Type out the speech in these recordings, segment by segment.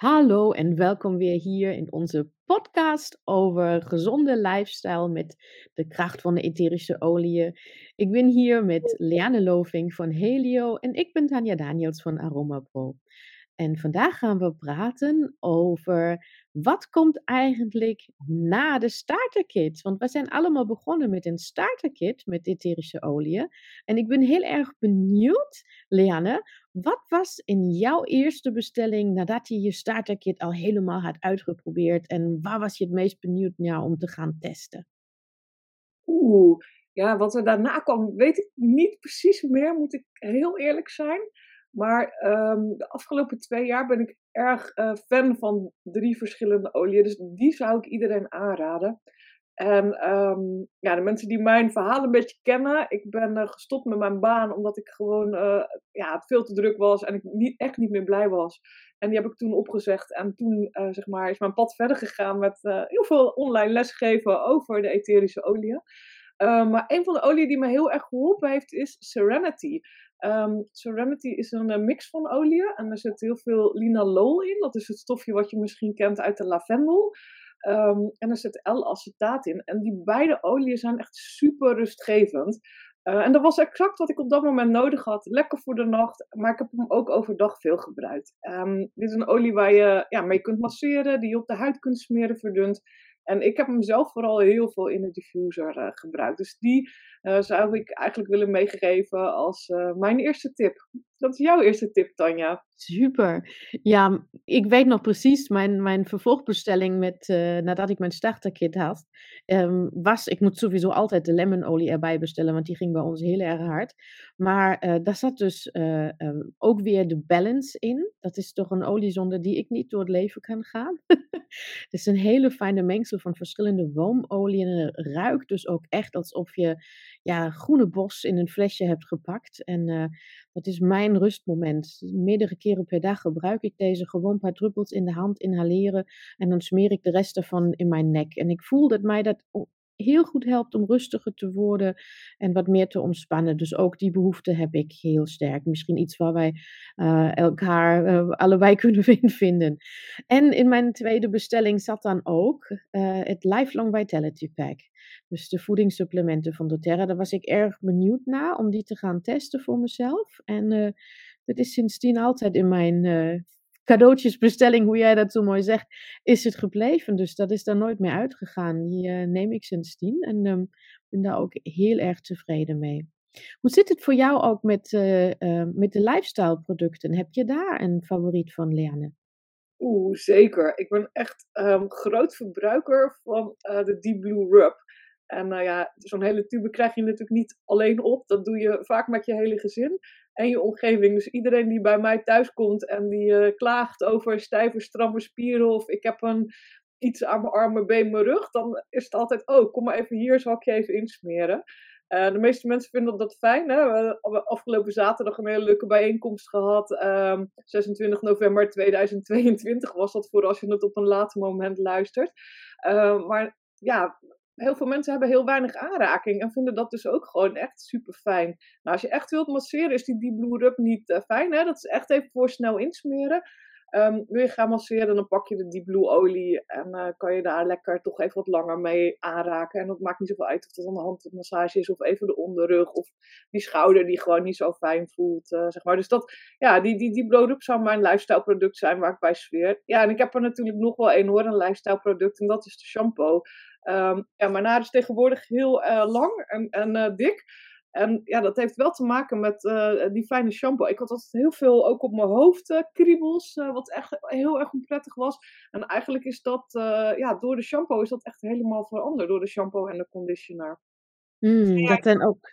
Hallo en welkom weer hier in onze podcast over gezonde lifestyle met de kracht van de etherische oliën. Ik ben hier met Leanne Loving van Helio en ik ben Tanja Daniels van Aroma Pro. En vandaag gaan we praten over wat komt eigenlijk na de starterkit. Want we zijn allemaal begonnen met een starterkit met etherische oliën. En ik ben heel erg benieuwd, Leanne, wat was in jouw eerste bestelling nadat je je starterkit al helemaal had uitgeprobeerd? En waar was je het meest benieuwd naar om te gaan testen? Oeh, ja, wat er daarna kwam, weet ik niet precies meer, moet ik heel eerlijk zijn. Maar ehm, de afgelopen twee jaar ben ik erg uh, fan van drie verschillende oliën. Dus die zou ik iedereen aanraden. En um, ja, de mensen die mijn verhaal een beetje kennen, ik ben uh, gestopt met mijn baan omdat ik gewoon uh, ja, veel te druk was en ik niet, echt niet meer blij was. En die heb ik toen opgezegd. En toen zeg maar, is mijn pad verder gegaan met heel veel online lesgeven over de etherische oliën. Uh, maar een van de oliën die me heel erg geholpen heeft is Serenity. Um, Serenity is een uh, mix van oliën en er zit heel veel linalool in. Dat is het stofje wat je misschien kent uit de lavendel. Um, en er zit L-acetaat in. En die beide oliën zijn echt super rustgevend. Uh, en dat was exact wat ik op dat moment nodig had. Lekker voor de nacht, maar ik heb hem ook overdag veel gebruikt. Um, dit is een olie waar je ja, mee kunt masseren, die je op de huid kunt smeren, verdunt. En ik heb hem zelf vooral heel veel in de diffuser uh, gebruikt. Dus die uh, zou ik eigenlijk willen meegeven als uh, mijn eerste tip. Dat is jouw eerste tip, Tanja. Super. Ja, ik weet nog precies, mijn, mijn vervolgbestelling met, uh, nadat ik mijn starterkit had, um, was, ik moet sowieso altijd de lemonolie erbij bestellen, want die ging bij ons heel erg hard. Maar uh, daar zat dus uh, um, ook weer de balance in. Dat is toch een olie zonder die ik niet door het leven kan gaan. het is een hele fijne mengsel van verschillende woomolie en het ruikt dus ook echt alsof je ja, groene bos in een flesje hebt gepakt. En dat is mijn rustmoment. Meerdere keren per dag gebruik ik deze gewoon een paar druppels in de hand inhaleren. En dan smeer ik de rest ervan in mijn nek. En ik voel dat mij dat heel goed helpt om rustiger te worden en wat meer te ontspannen. Dus ook die behoefte heb ik heel sterk. Misschien iets waar wij uh, elkaar uh, allebei kunnen vinden. En in mijn tweede bestelling zat dan ook uh, het Lifelong Vitality Pack. Dus de voedingssupplementen van doTERRA. Daar was ik erg benieuwd naar om die te gaan testen voor mezelf. En dat is sindsdien altijd in mijn cadeautjesbestelling, hoe jij dat zo mooi zegt, is het gebleven. Dus dat is daar nooit meer uitgegaan. Die uh, neem ik sindsdien en um, ben daar ook heel erg tevreden mee. Hoe zit het voor jou ook met, uh, uh, met de lifestyle producten? Heb je daar een favoriet van, Leanne? Oeh, zeker. Ik ben echt um, groot verbruiker van de Deep Blue Rub. En nou ja, zo'n hele tube krijg je natuurlijk niet alleen op. Dat doe je vaak met je hele gezin en je omgeving. Dus iedereen die bij mij thuis komt en die uh, klaagt over stijve, stramme spieren of ik heb een, iets aan mijn armen, been, mijn rug, dan is het altijd, oh, kom maar even hier, zal ik je even insmeren. Uh, de meeste mensen vinden dat fijn. Hè? We hebben afgelopen zaterdag een hele leuke bijeenkomst gehad. Um, ehm, 26 november 2022 was dat voor als je het op een later moment luistert. Uh, maar ja, heel veel mensen hebben heel weinig aanraking en vinden dat dus ook gewoon echt super fijn. Nou, als je echt wilt masseren, is die Deep Blue Rub niet uh, fijn. Hè? Dat is echt even voor snel insmeren. Um, wil je gaan masseren, dan pak je de Deep Blue olie en uh, kan je daar lekker toch even wat langer mee aanraken. En dat maakt niet zoveel uit of aan de handmassage is of even de onderrug of die schouder die gewoon niet zo fijn voelt, uh, zeg maar. Dus dat, ja, die, die, die Rub zou mijn lifestyle product zijn waar ik bij zweer. Ja, en ik heb er natuurlijk nog wel een hoor, een lifestyle product en dat is de shampoo. Um, ja, mijn haar is tegenwoordig heel uh, lang en, en dik. En ja, dat heeft wel te maken met uh, die fijne shampoo. Ik had altijd heel veel ook op mijn hoofd kriebels, wat echt heel erg onprettig was. En eigenlijk is dat, ja, door de shampoo is dat echt helemaal veranderd. Door de shampoo en de conditioner. Mm, dat zijn ook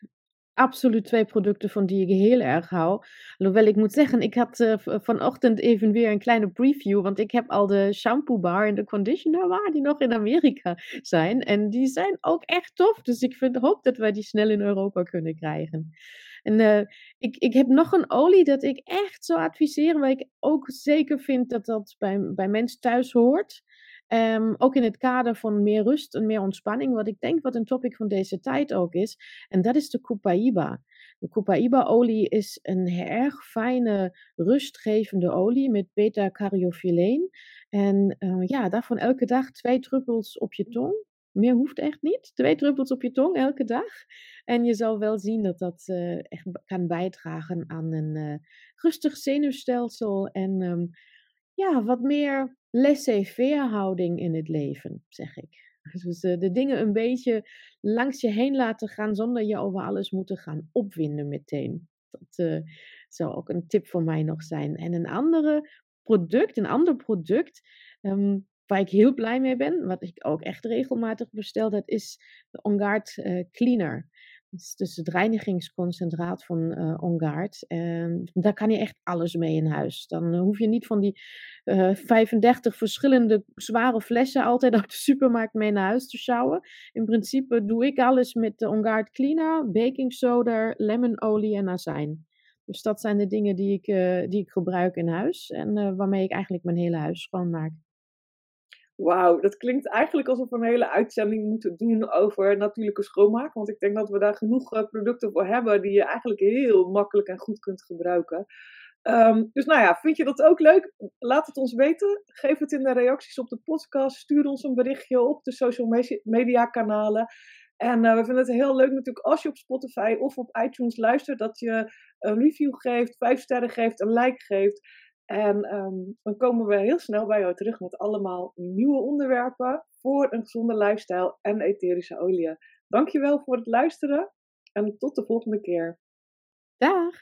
absoluut twee producten van die ik heel erg hou. Alhoewel ik moet zeggen, ik had uh, vanochtend even weer een kleine preview, want ik heb al de shampoo bar en de conditioner waar die nog in Amerika zijn. En die zijn ook echt tof, dus ik vind, hoop dat wij die snel in Europa kunnen krijgen. En uh, ik, ik heb nog een olie dat ik echt zou adviseren, waar ik ook zeker vind dat dat bij, bij mensen thuis hoort. Ehm, ook in het kader van meer rust en meer ontspanning, wat ik denk wat een topic van deze tijd ook is. En dat is de Copaiba. De Copaiba-olie is een erg fijne, rustgevende olie met beta-caryophyleen. En uh, ja, daarvan elke dag twee druppels op je tong. Meer hoeft echt niet. Twee druppels op je tong elke dag. En je zal wel zien dat dat uh, echt kan bijdragen aan een uh, rustig zenuwstelsel en um, ja, wat meer laissez-faire houding in het leven, zeg ik. Dus uh, de dingen een beetje langs je heen laten gaan zonder je over alles moeten gaan opwinden meteen. Dat zou ook een tip voor mij nog zijn. En een andere product, een ander product, um, waar ik heel blij mee ben, wat ik ook echt regelmatig bestel, dat is de OnGuard uh, Cleaner. Dat is dus het reinigingsconcentraat van uh, OnGuard. En daar kan je echt alles mee in huis. Dan hoef je niet van die uh, 35 verschillende zware flessen altijd uit de supermarkt mee naar huis te sjouwen. In principe doe ik alles met de OnGuard Cleaner, baking soda, lemonolie en azijn. Dus dat zijn de dingen die ik, die ik gebruik in huis en waarmee ik eigenlijk mijn hele huis schoonmaak. Wauw, dat klinkt eigenlijk alsof we een hele uitzending moeten doen over natuurlijke schoonmaak. Want ik denk dat we daar genoeg uh, producten voor hebben die je eigenlijk heel makkelijk en goed kunt gebruiken. Um, dus nou ja, vind je dat ook leuk? Laat het ons weten. Geef het in de reacties op de podcast. Stuur ons een berichtje op de social media kanalen. En uh, we vinden het heel leuk natuurlijk als je op Spotify of op iTunes luistert, dat je een review geeft, vijf sterren geeft, een like geeft. En um, dan komen we heel snel bij jou terug met allemaal nieuwe onderwerpen voor een gezonde lifestyle en etherische oliën. Dankjewel voor het luisteren en tot de volgende keer. Dag!